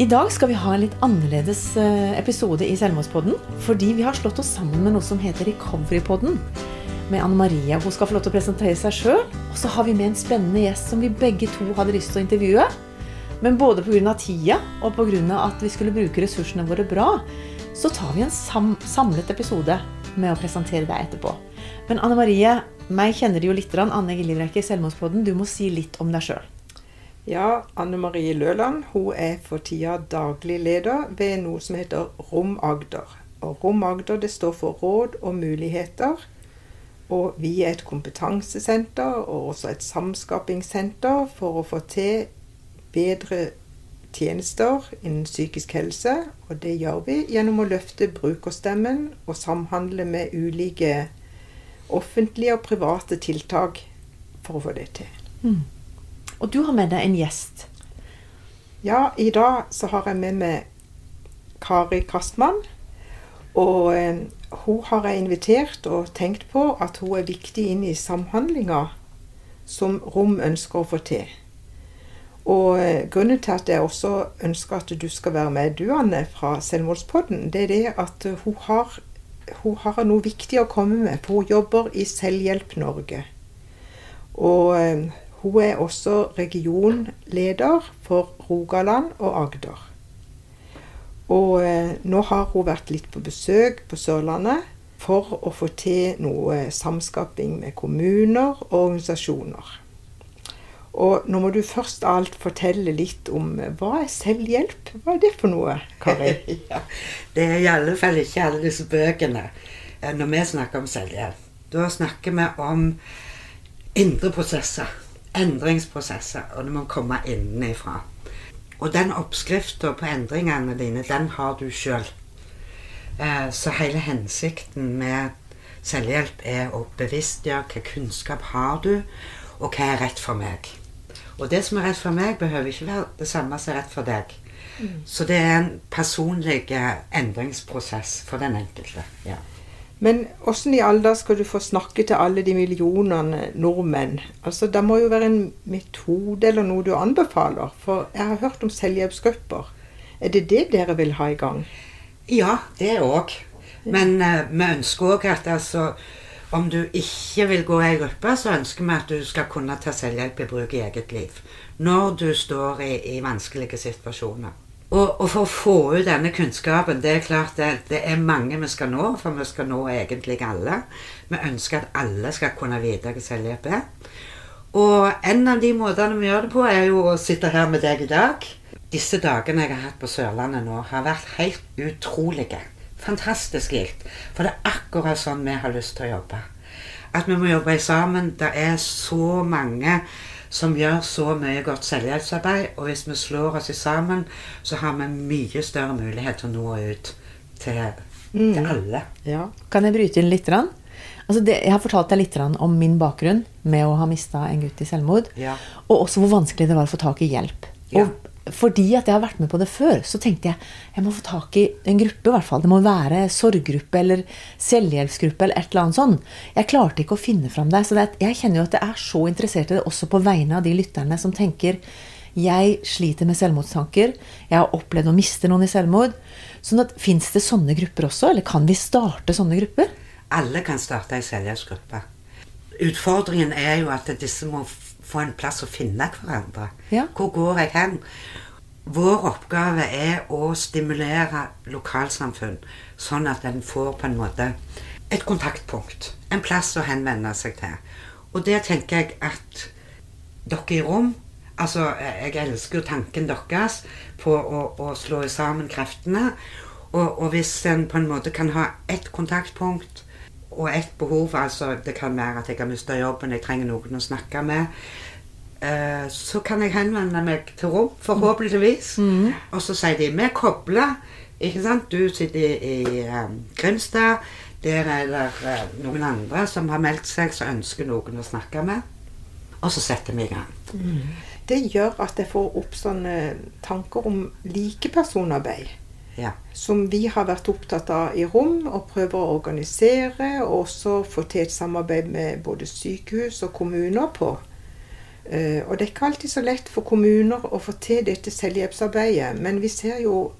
I dag skal vi ha en litt annerledes eh, episode i Selvmordspodden. Fordi vi har slått oss sammen med noe som heter Recoverypodden. Med Anne Marie. Hun skal få lov til å presentere seg sjøl. Og så har vi med en spennende gjest som vi begge to hadde lyst til å intervjue. Men både pga. tida og pga. at vi skulle bruke ressursene våre bra, så tar vi en sam samlet episode med å presentere deg etterpå. Men Anne Marie, meg kjenner du jo litt. Anne Gillivrekke i Selvmordspodden, du må si litt om deg sjøl. Ja, Anne Marie Løland hun er for tida daglig leder ved noe som heter Rom Agder. Og Rom Agder det står for Råd og muligheter. Og vi er et kompetansesenter og også et samskapingssenter for å få til bedre tjenester innen psykisk helse. Og det gjør vi gjennom å løfte brukerstemmen og samhandle med ulike offentlige og private tiltak for å få det til. Mm. Og du har med deg en gjest. Ja, i dag så har jeg med meg Kari Kastmann. Og eh, hun har jeg invitert og tenkt på at hun er viktig inn i samhandlinga som Rom ønsker å få til. Og eh, grunnen til at jeg også ønsker at du skal være med, du Anne, fra Selvmordspodden, det er det at hun har, hun har noe viktig å komme med. For hun jobber i Selvhjelp Norge. Og eh, hun er også regionleder for Rogaland og Agder. Og eh, nå har hun vært litt på besøk på Sørlandet for å få til noe samskaping med kommuner og organisasjoner. Og nå må du først av alt fortelle litt om eh, hva er selvhjelp? Hva er det for noe, Kari? ja, det er i alle fall ikke alle disse bøkene eh, når vi snakker om selvhjelp. Da snakker vi om indre prosesser endringsprosesser, og det må komme innenfra. Og den oppskrifta på endringene dine, den har du sjøl. Eh, så hele hensikten med selvhjelp er å bevisstgjøre hva kunnskap har du, og hva er rett for meg. Og det som er rett for meg, behøver ikke være det samme som er rett for deg. Mm. Så det er en personlig endringsprosess for den enkelte. ja. Men åssen i all skal du få snakke til alle de millionene nordmenn? Altså, Det må jo være en metode eller noe du anbefaler? For jeg har hørt om selvhjelpsgrupper. Er det det dere vil ha i gang? Ja, det òg. Men uh, vi ønsker òg at altså om du ikke vil gå i ei gruppe, så ønsker vi at du skal kunne ta selvhjelp i bruk i eget liv. Når du står i, i vanskelige situasjoner. Og, og, for å få ut denne kunnskapen Det er klart det, det, er mange vi skal nå, for vi skal nå egentlig alle. Vi ønsker at alle skal kunne vite hva selvhjelp er. Og en av de måtene vi gjør det på, er jo å sitte her med deg i dag. Disse dagene jeg har hatt på Sørlandet nå, har vært helt utrolige. Fantastisk gildt. For det er akkurat sånn vi har lyst til å jobbe. At vi må jobbe sammen. Det er så mange som gjør så mye godt selvhjelpsarbeid. Og hvis vi slår oss sammen, så har vi mye større mulighet til å nå ut til, mm. til alle. Ja. Kan jeg bryte inn litt? Altså det, jeg har fortalt deg litt om min bakgrunn med å ha mista en gutt i selvmord. Ja. Og også hvor vanskelig det var å få tak i hjelp. Ja. Og fordi at jeg har vært med på det før, så tenkte jeg jeg må få tak i en gruppe. i hvert fall. Det må være sorggruppe eller selvhjelpsgruppe eller et eller annet sånt. Jeg klarte ikke å finne fram det. Så det, jeg kjenner jo at jeg er så interessert i det også på vegne av de lytterne som tenker jeg sliter med selvmordstanker. Jeg har opplevd å miste noen i selvmord. Sånn at Fins det sånne grupper også, eller kan vi starte sånne grupper? Alle kan starte ei selvhjelpsgruppe. Utfordringen er jo at disse må få en plass å finne hverandre. Ja. Hvor går jeg hen? Vår oppgave er å stimulere lokalsamfunn, sånn at en får på en måte et kontaktpunkt. En plass å henvende seg til. Og det tenker jeg at dere i rom Altså, jeg elsker jo tanken deres på å, å slå sammen kreftene. Og, og, hvis en på en måte kan ha ett kontaktpunkt og et behov altså Det kan være at jeg har mista jobben, jeg trenger noen å snakke med. Eh, så kan jeg henvende meg til rom, forhåpentligvis. Mm. Og så sier de vi er kobla. Ikke sant? Du sitter i, i um, Grimstad. Der er det uh, noen andre som har meldt seg, som ønsker noen å snakke med. Og så setter vi i gang. Mm. Det gjør at jeg får opp sånne tanker om likepersonarbeid ja. som vi har vært opptatt av i rom, og prøver å organisere, og også få til et samarbeid med både sykehus og kommuner på. Eh, og det er ikke alltid så lett for kommuner å få til dette selvhjelpsarbeidet. Men vi ser jo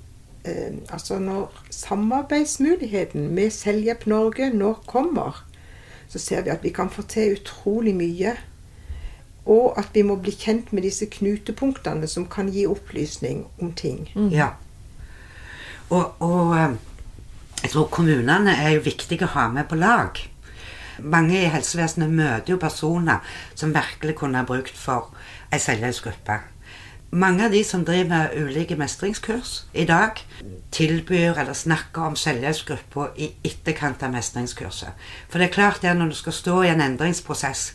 eh, altså når samarbeidsmuligheten med Selvhjelp Norge nå kommer, så ser vi at vi kan få til utrolig mye. Og at vi må bli kjent med disse knutepunktene som kan gi opplysning om ting. Ja. Og, og eh, jeg tror kommunene er jo viktige å ha med på lag. Mange i helsevesenet møter jo personer som virkelig kunne ha brukt for ei selvhjelpsgruppe. Mange av de som driver med ulike mestringskurs i dag, tilbyr eller snakker om selvhjelpsgruppa i etterkant av mestringskurset. For det er klart det når du skal stå i en endringsprosess,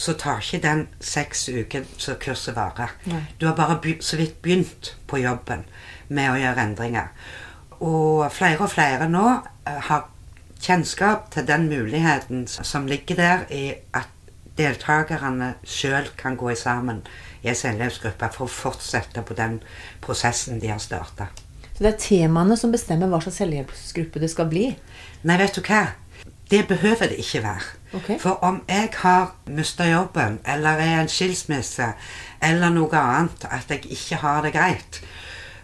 så tar ikke den seks uker som kurset varer. Nei. Du har bare så vidt begynt på jobben med å gjøre endringer. Og flere og flere nå eh, har kjennskap til den muligheten som ligger der i at deltakerne sjøl kan gå sammen i en selvhjelpsgruppe for å fortsette på den prosessen de har starta. Så det er temaene som bestemmer hva slags selvhjelpsgruppe det skal bli. Nei, vet du hva? Det behøver det ikke være. Okay. For om jeg har mista jobben, eller er en skilsmisse, eller noe annet, at jeg ikke har det greit,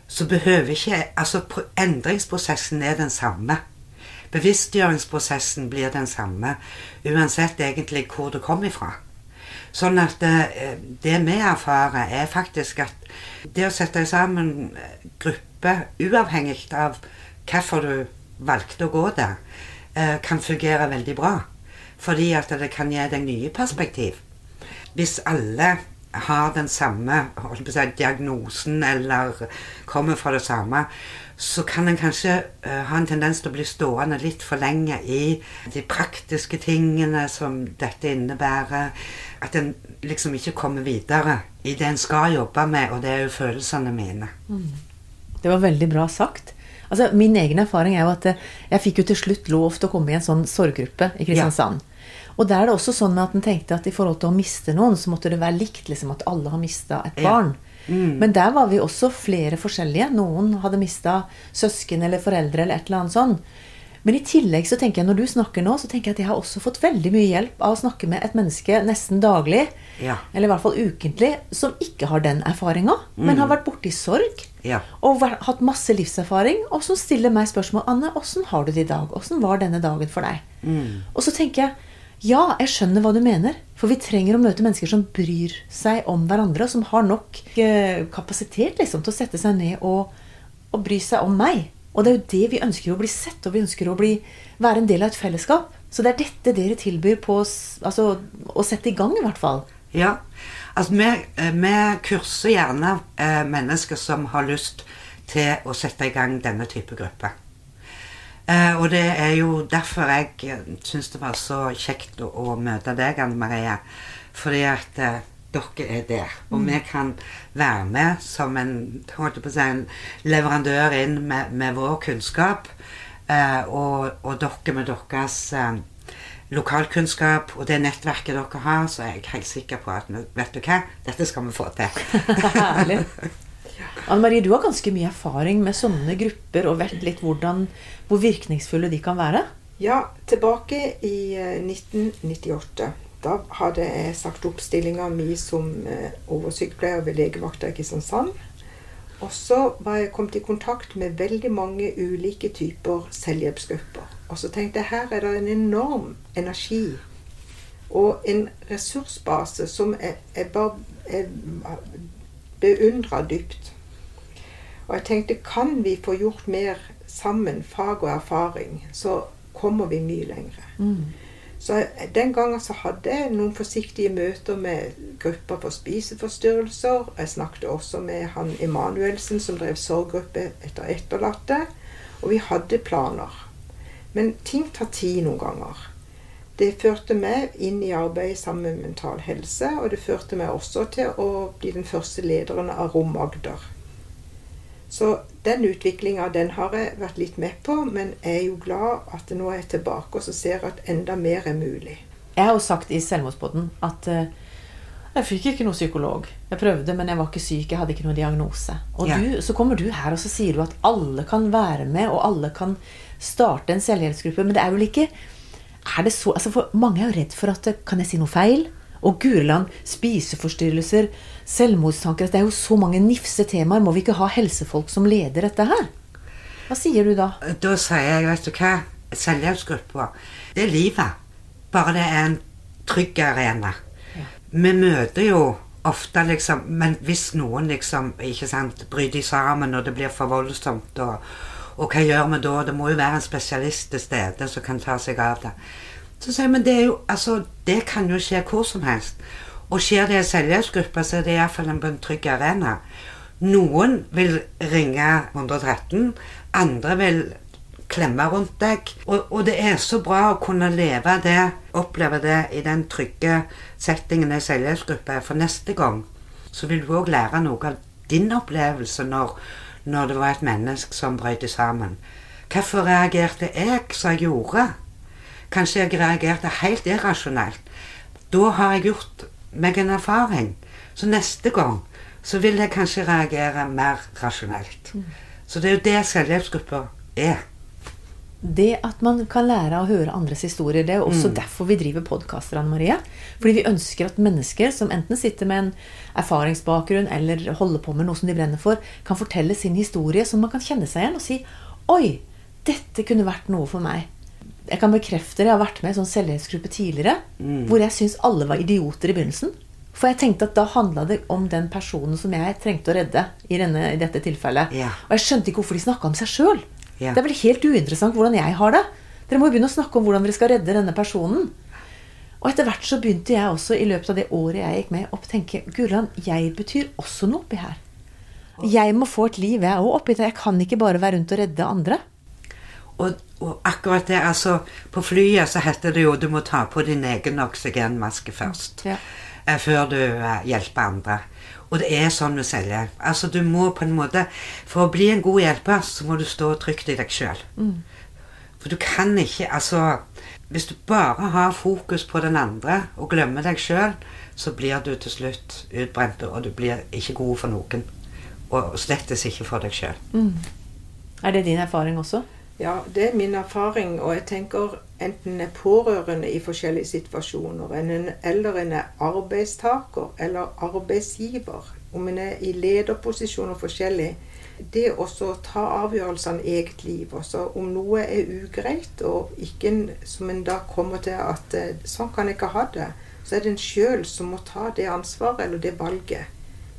så behøver ikke Altså, endringsprosessen er den samme. Bevisstgjøringsprosessen blir den samme uansett egentlig hvor du kommer ifra. Sånn at det, det vi erfarer, er faktisk at det å sette sammen grupper, gruppe, uavhengig av hvorfor du valgte å gå der, eh, kan fungere veldig bra. Fordi at det kan gi deg nye perspektiv. Hvis alle har den samme si, diagnosen eller kommer fra det samme, så kan en kanskje eh, ha en tendens til å bli stående litt for lenge i de praktiske tingene som dette innebærer. At en liksom ikke kommer videre i det en skal jobbe med, og det er jo følelsene mine. Det var veldig bra sagt. Altså, min egen erfaring er jo at eh, jeg fikk jo til slutt lov til å komme i en sånn sorggruppe i Kristiansand. Og der er det også sånn at en tenkte at i forhold til å miste noen, så måtte det være likt liksom at alle har mista et Ja. barn. Men der var vi også flere forskjellige. Noen hadde mista søsken eller foreldre eller et eller annet sånn. Men i tillegg så tenker jeg når du snakker nå, så tenker jeg at jeg har også fått veldig mye hjelp av å snakke med et menneske nesten daglig, Ja. eller i hvert fall ukentlig, som ikke har den erfaringa, men har vært borti sorg Ja. og hatt masse livserfaring, og som stiller meg spørsmål Anne, åssen har du det i dag? Åssen var denne dagen for deg? Og så tenker jeg ja, jeg skjønner hva du mener. For vi trenger å møte mennesker som bryr seg om hverandre, og som har nok eh, kapasitet liksom, til å sette seg ned og, og bry seg om meg. Og det er jo det vi ønsker å bli sett, og vi ønsker å bli, være en del av et fellesskap. Så det er dette dere tilbyr på altså, å sette i gang, i hvert fall. Ja. Altså, vi, eh, vi kurser gjerne eh, mennesker som har lyst til å sette i gang denne type gruppe. Eh, og det er jo derfor jeg eh, syns det var så kjekt å, å møte deg, Anne Marie. Fordi at eh, dere er der. Og vi kan være med som en, si, en leverandør inn med, med vår kunnskap. Eh, og, og dere med deres eh, lokalkunnskap og det nettverket dere har, så er jeg helt sikker på at vet du hva, dette skal vi få til. Herlig. Anne Marie, du har ganske mye erfaring med sånne grupper og vet litt hvordan, hvor virkningsfulle de kan være. Ja, tilbake i eh, 1998. Da hadde jeg sagt opp stillinga mi som eh, oversykepleier ved legevakta i Kristiansand. Og så var jeg kommet i kontakt med veldig mange ulike typer selvhjelpsgrupper. Og så tenkte jeg her er det en enorm energi og en ressursbase som jeg, jeg bare jeg beundra dypt. Og jeg tenkte kan vi få gjort mer sammen, fag og erfaring, så kommer vi mye lengre. Så den gangen så hadde jeg noen forsiktige møter med grupper for spiseforstyrrelser. Jeg snakket også med han Emanuelsen som drev sorggruppe etter etterlatte. Og vi hadde planer. Men ting tar tid noen ganger. Det førte meg inn i arbeidet sammen med Mental Helse, og det førte meg også til å bli den første lederen av Rom Agder. Så den utviklinga den har jeg vært litt med på, men jeg er jo glad at nå er jeg tilbake og så ser at enda mer er mulig. Jeg har jo sagt i Selvmordspodden at eh, jeg fikk ikke noe psykolog. Jeg prøvde, men jeg var ikke syk. Jeg hadde ikke noen diagnose. Og Ja. du, så kommer du her og så sier du at alle kan være med, og alle kan starte en selvhjelpsgruppe. Men det er vel ikke er det så, altså for Mange er jo redd for at eh, kan jeg si noe feil? Og Guriland, spiseforstyrrelser, selvmordstanker Det er jo så mange nifse temaer. Må vi ikke ha helsefolk som leder dette her? Hva sier du da? Da sier jeg, vet du hva, selvhjelpsgruppa, det er livet. Bare det er en trygg arena. Vi møter jo ofte liksom Men hvis noen liksom ikke sant, bryter sammen, og det blir for voldsomt, og, og hva gjør vi da? Det må jo være en spesialist til stede som kan ta seg av det. Så sier vi det jo Altså, det kan jo skje hvor som helst. Og skjer det i selvhjelpsgruppa, så er det iallfall en, en trygg arena. Noen vil ringe 113, andre vil klemme rundt deg. Og, og, det er så bra å kunne leve det, oppleve det i den trygge settingen i selvhjelpsgruppa. For neste gang så vil du òg lære noe av din opplevelse når, når det var et menneske som brøt sammen. Hvorfor reagerte jeg som jeg gjorde? Kanskje jeg reagerte helt irrasjonelt. Da har jeg gjort meg en erfaring. Så neste gang så vil jeg kanskje reagere mer rasjonelt. Mm. Så det er jo det selvhjelpsgrupper er. Det at man kan lære å høre andres historier. Det er jo også mm. derfor vi driver podkaster, Anne Marie. Fordi vi ønsker at mennesker som enten sitter med en erfaringsbakgrunn eller holder på med noe som de brenner for, kan fortelle sin historie, som man kan kjenne seg igjen og si Oi, dette kunne vært noe for meg. Jeg kan bekrefte det. Jeg har vært med i en sånn selvhjelpsgruppe tidligere mm. hvor jeg syns alle var idioter i begynnelsen. For jeg tenkte at da handla det om den personen som jeg trengte å redde. i, denne, i dette tilfellet. Ja. Og jeg skjønte ikke hvorfor de snakka om seg sjøl. Ja. Det er vel helt uinteressant hvordan jeg har det. Dere må jo begynne å snakke om hvordan dere skal redde denne personen. Og etter hvert så begynte jeg også i løpet av det året jeg gikk med, å tenke Gulland, jeg betyr også noe oppi her. Jeg må få et liv, jeg òg, oppi det. Jeg kan ikke bare være rundt og redde andre. Og, og, akkurat det, altså På flyet så heter det jo du må ta på din egen oksygenmaske først. Ja. Eh, før du eh, hjelper andre. Og det er sånn vi selger. Altså du må på en måte For å bli en god hjelper, så må du stå trygt i deg sjøl. Mm. For du kan ikke Altså Hvis du bare har fokus på den andre og glemmer deg sjøl, så blir du til slutt utbrent, og du blir ikke god for noen. Og slettes ikke for deg sjøl. Mm. Er det din erfaring også? Ja, det er min erfaring. Og jeg tenker enten en er pårørende i forskjellige situasjoner, eller en er arbeidstaker eller arbeidsgiver, om en er i lederposisjoner forskjellig, det å ta avgjørelsene i eget liv. Også om noe er ugreit, og ikke som en da kommer til at eh, sånn kan jeg ikke ha det, så er det en sjøl som må ta det ansvaret eller det valget.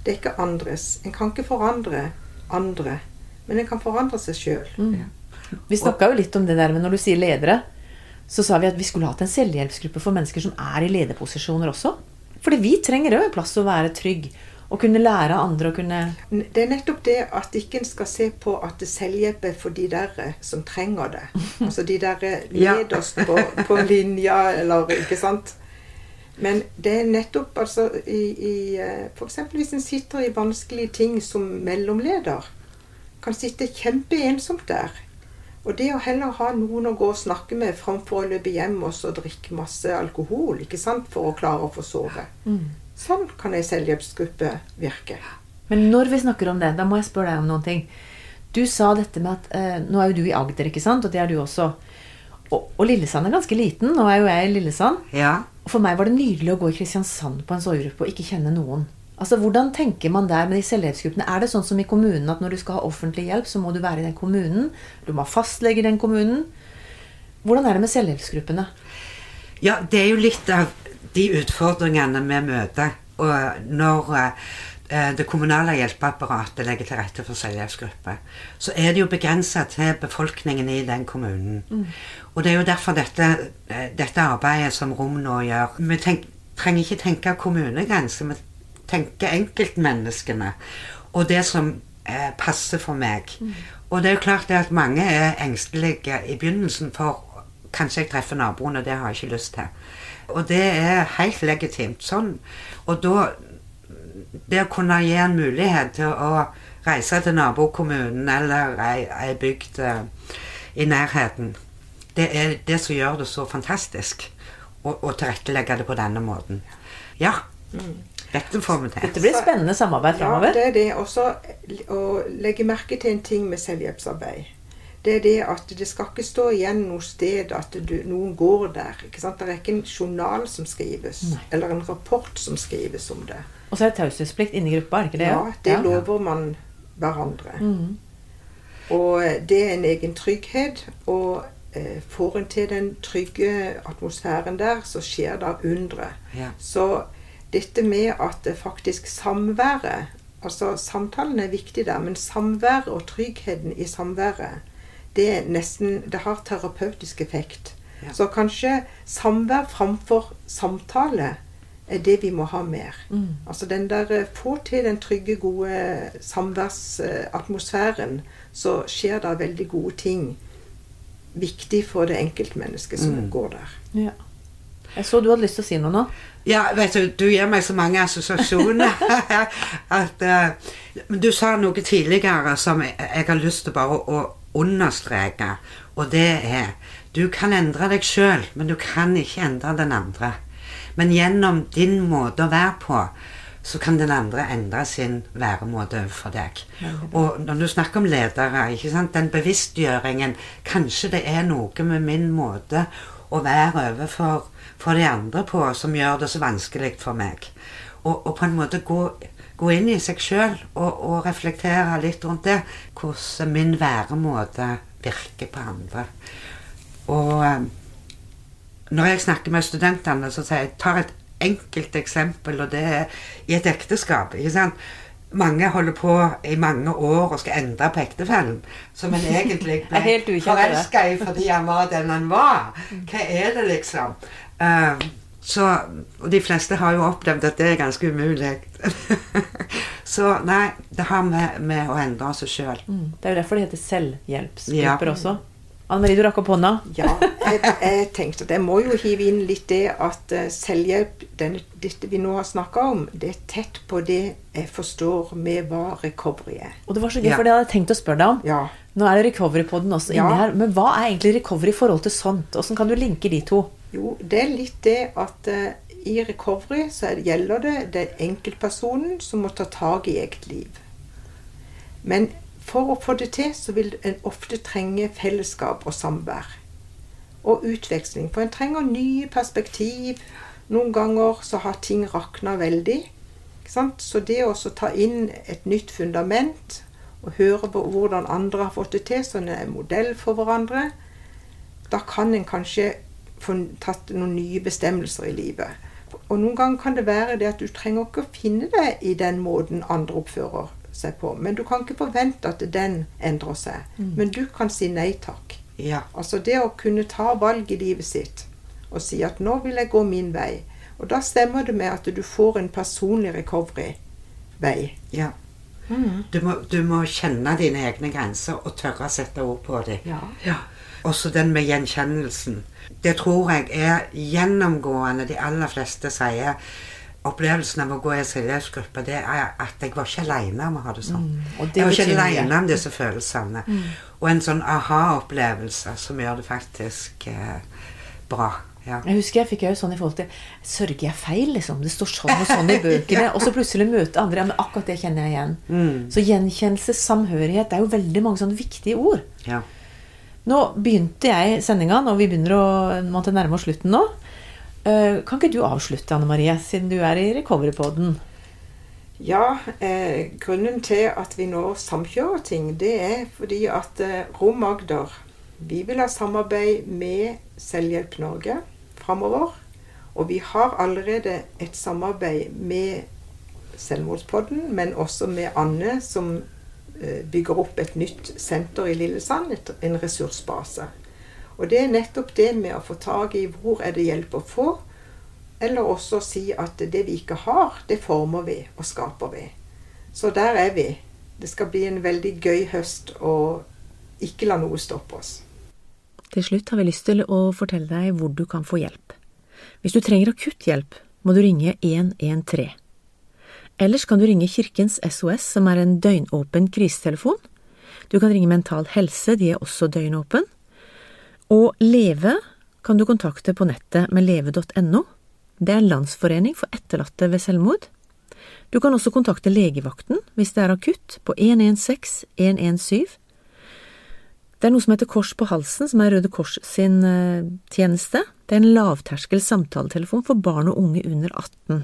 Det er ikke andres. En kan ikke forandre andre, men en kan forandre seg sjøl. Mm. Vi snakka jo litt om det der, men når du sier ledere, så sa vi at vi skulle hatt en selvhjelpsgruppe for mennesker som er i lederposisjoner også. Fordi vi trenger òg plass til å være trygg og kunne lære andre å kunne Det er nettopp det at ikke en skal se på at det selvhjelp er for de der eh, som trenger det. Altså de der eh, nederst på, på linja, eller Ikke sant? Men det er nettopp altså i, i eh, F.eks. hvis en sitter i vanskelige ting som mellomleder. Kan sitte kjempeensomt der og det å heller ha noen å gå og snakke med framfor å løpe hjem og drikke masse alkohol ikke sant, for å klare å få sove. Mm. Sånn kan ei selvhjelpsgruppe virke. Men når vi snakker om det, da må jeg spørre deg om noen ting. Du sa dette med at eh, Nå er jo du i Agder, ikke sant? Og det er du også. Og, og, Lillesand er ganske liten. Nå er jo jeg i Lillesand. Ja. Og for meg var det nydelig å gå i Kristiansand på en sovegruppe og ikke kjenne noen. Altså, Hvordan tenker man der med de selvhjelpsgruppene? Er det sånn som i kommunen at når du skal ha offentlig hjelp, så må du være i den kommunen? Du må ha fastlege i den kommunen? Hvordan er det med selvhjelpsgruppene? Ja, det er jo litt av de utfordringene vi møter. Og når eh, det kommunale hjelpeapparatet legger til rette for selvhjelpsgrupper, så er det jo begrensa til befolkningen i den kommunen. Mm. Og det er jo derfor dette, eh, dette arbeidet som Rom nå gjør Vi tenk, trenger ikke tenke kommunegrenser. Vi tenke enkeltmenneskene og det som eh, passer for meg. Mm. Og det er jo klart at mange er engstelige i begynnelsen for Kanskje jeg treffer naboen, og det har jeg ikke lyst til. Og det er helt legitimt sånn. Og da Det å kunne gi en mulighet til å reise til nabokommunen eller ei, ei bygd eh, i nærheten, det er det som gjør det så fantastisk å tilrettelegge det på denne måten. Ja. Mm. Dette får vi til. Dette blir spennende samarbeid framover. Ja, det er det. Også å legge merke til en ting med selvhjelpsarbeid. det er det at det skal ikke stå igjen noe sted at du, noen går der. ikke sant? Det er ikke en journal som skrives, Nei. eller en rapport som skrives om det. Og så er det taushetsplikt inni gruppa, er det ikke det? Ja, det lover man hverandre. Mm. Og det er en egen trygghet. Og eh, får en til den trygge atmosfæren der, så skjer det undre. Ja. Så dette med at faktisk samværet Altså samtalen er viktig der, men samværet og tryggheten i samværet, det er nesten Det har terapeutisk effekt. Ja. Så kanskje samvær framfor samtale er det vi må ha mer. Mm. Altså den der eh, Få til den trygge, gode samværsatmosfæren, så skjer det veldig gode ting. Viktig for det enkeltmennesket som Mm. går der. Ja. Jeg så du hadde lyst til å si noe nå. Ja, vet du, du gir meg så mange assosiasjoner at uh, Men du sa noe tidligere som jeg, jeg har lyst til bare å understreke, og det er Du kan endre deg sjøl, men du kan ikke endre den andre. Men gjennom din måte å være på, så kan den andre endre sin væremåte for deg. Og når du snakker om ledere, ikke sant, den bevisstgjøringen Kanskje det er noe med min måte å være overfor for de andre på som gjør det så vanskelig for meg. Og, og på en måte gå, gå inn i seg sjøl og, og reflektere litt rundt det. Hvordan min væremåte virker på andre. Og eh, når jeg snakker med studentene, så sier jeg tar et enkelt eksempel, og det er i et ekteskap. ikke sant? Mange holder på i mange år og skal endre på ektefellen, som en egentlig ble forelska i fordi han var den han var. Hva er det, liksom? Eh, så, og de fleste har jo opplevd at det er ganske umulig. så nei, det har med, med å endre seg sjøl. Mm. Det er jo derfor det heter selvhjelpsgrupper Ja. også. Anne Marie, du rakk opp hånda. Ja, jeg, jeg tenkte at jeg må jo hive inn litt det at eh, selvhjelp, den, dette vi nå har snakka om, det er tett på det jeg forstår med hva recovery er. Og det var så gøy, Ja. for det hadde jeg tenkt å spørre deg om. Ja. Nå er det recovery på den også inni Ja. her. Men hva er egentlig recovery i forhold til sånt? Åssen kan du linke de to? Jo, det er litt det at uh, i recovery så er, gjelder det den er enkeltpersonen som må ta tak i eget liv. Men for å få det til, så vil en ofte trenge fellesskap og samvær. Og utveksling. For en trenger nye perspektiv. Noen ganger så har ting rakna veldig. Så det å ta inn et nytt fundament, og høre på hvordan andre har fått det til, sånn en er modell for hverandre, da kan en kanskje tatt noen nye bestemmelser i livet. Og noen ganger kan det være det at du trenger ikke å finne deg i den måten andre oppfører seg på. Men du kan ikke forvente at den endrer seg. Men du kan si nei takk. Ja. Altså det å kunne ta valg i livet sitt og si at 'nå vil jeg gå min vei'. Og da stemmer det med at du får en personlig recovery-vei. ja. Du, må, du må kjenne dine egne grenser og tørre å sette ord på dem. Ja. Ja. Også den med gjenkjennelsen. Det tror jeg er gjennomgående. De aller fleste sier opplevelsen av å gå i en selvhjelpsgruppe, det er at jeg var ikke aleine om å ha det sånn. Mm, det jeg var ikke. Mm. alene om disse følelsene. Og en sånn aha-opplevelse som gjør det faktisk eh, bra. Ja. Jeg husker jeg fikk jo sånn i forhold til Sørger jeg feil, liksom? Det står sånn og sånn i bøkene. Og så plutselig møte andre. Ja, men akkurat det kjenner jeg igjen. Mm. Så gjenkjennelse, samhørighet, det er jo veldig mange sånne viktige ord. ja. Nå begynte jeg sendinga, og vi begynner å nærme oss slutten nå. Eh, Kan ikke du avslutte, Anne Marie, siden du er i recovery-poden? Ja, eh, grunnen til at vi nå samkjører ting, det er fordi at eh, Rom Agder vi vil ha samarbeid med Selvhjelp Norge framover. Og vi har allerede et samarbeid med Selvmordspodden, men også med Anne, som bygger opp et nytt senter i Lillesand, en ressursbase. Og det er nettopp det med å få tak i hvor er det hjelp å få, eller også si at det vi ikke har, det former vi og skaper vi. Så der er vi. Det skal bli en veldig gøy høst, og ikke la noe stoppe oss. Til slutt har vi lyst til å fortelle deg hvor du kan få hjelp. Hvis du trenger akutt hjelp, må du ringe 113. Ellers kan du ringe Kirkens SOS, som er en døgnåpen krisetelefon. Du kan ringe Mental Helse, de er også døgnåpen. Og Leve kan du kontakte på nettet med leve.no. Det er Landsforening for etterlatte ved selvmord. Du kan også kontakte legevakten hvis det er akutt, på 116 117. Det er noe som heter Kors på halsen, som er Røde Kors sin eh, tjeneste. Det er en lavterskel samtaletelefon for barn og unge under 18.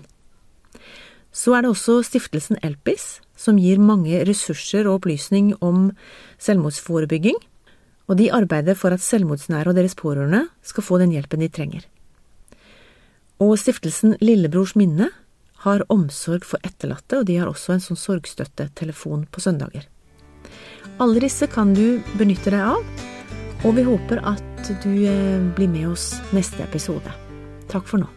Så er det også stiftelsen Elpis, som gir mange ressurser og opplysning om selvmordsforebygging, og de arbeider for at selvmordsnære og deres pårørende skal få den hjelpen de trenger. Og stiftelsen Lillebrors minne har omsorg for etterlatte, og de har også en sånn sorgstøttetelefon på søndager. Alle disse kan du benytte deg av, og vi håper at du eh, blir med oss neste episode. Takk for nå.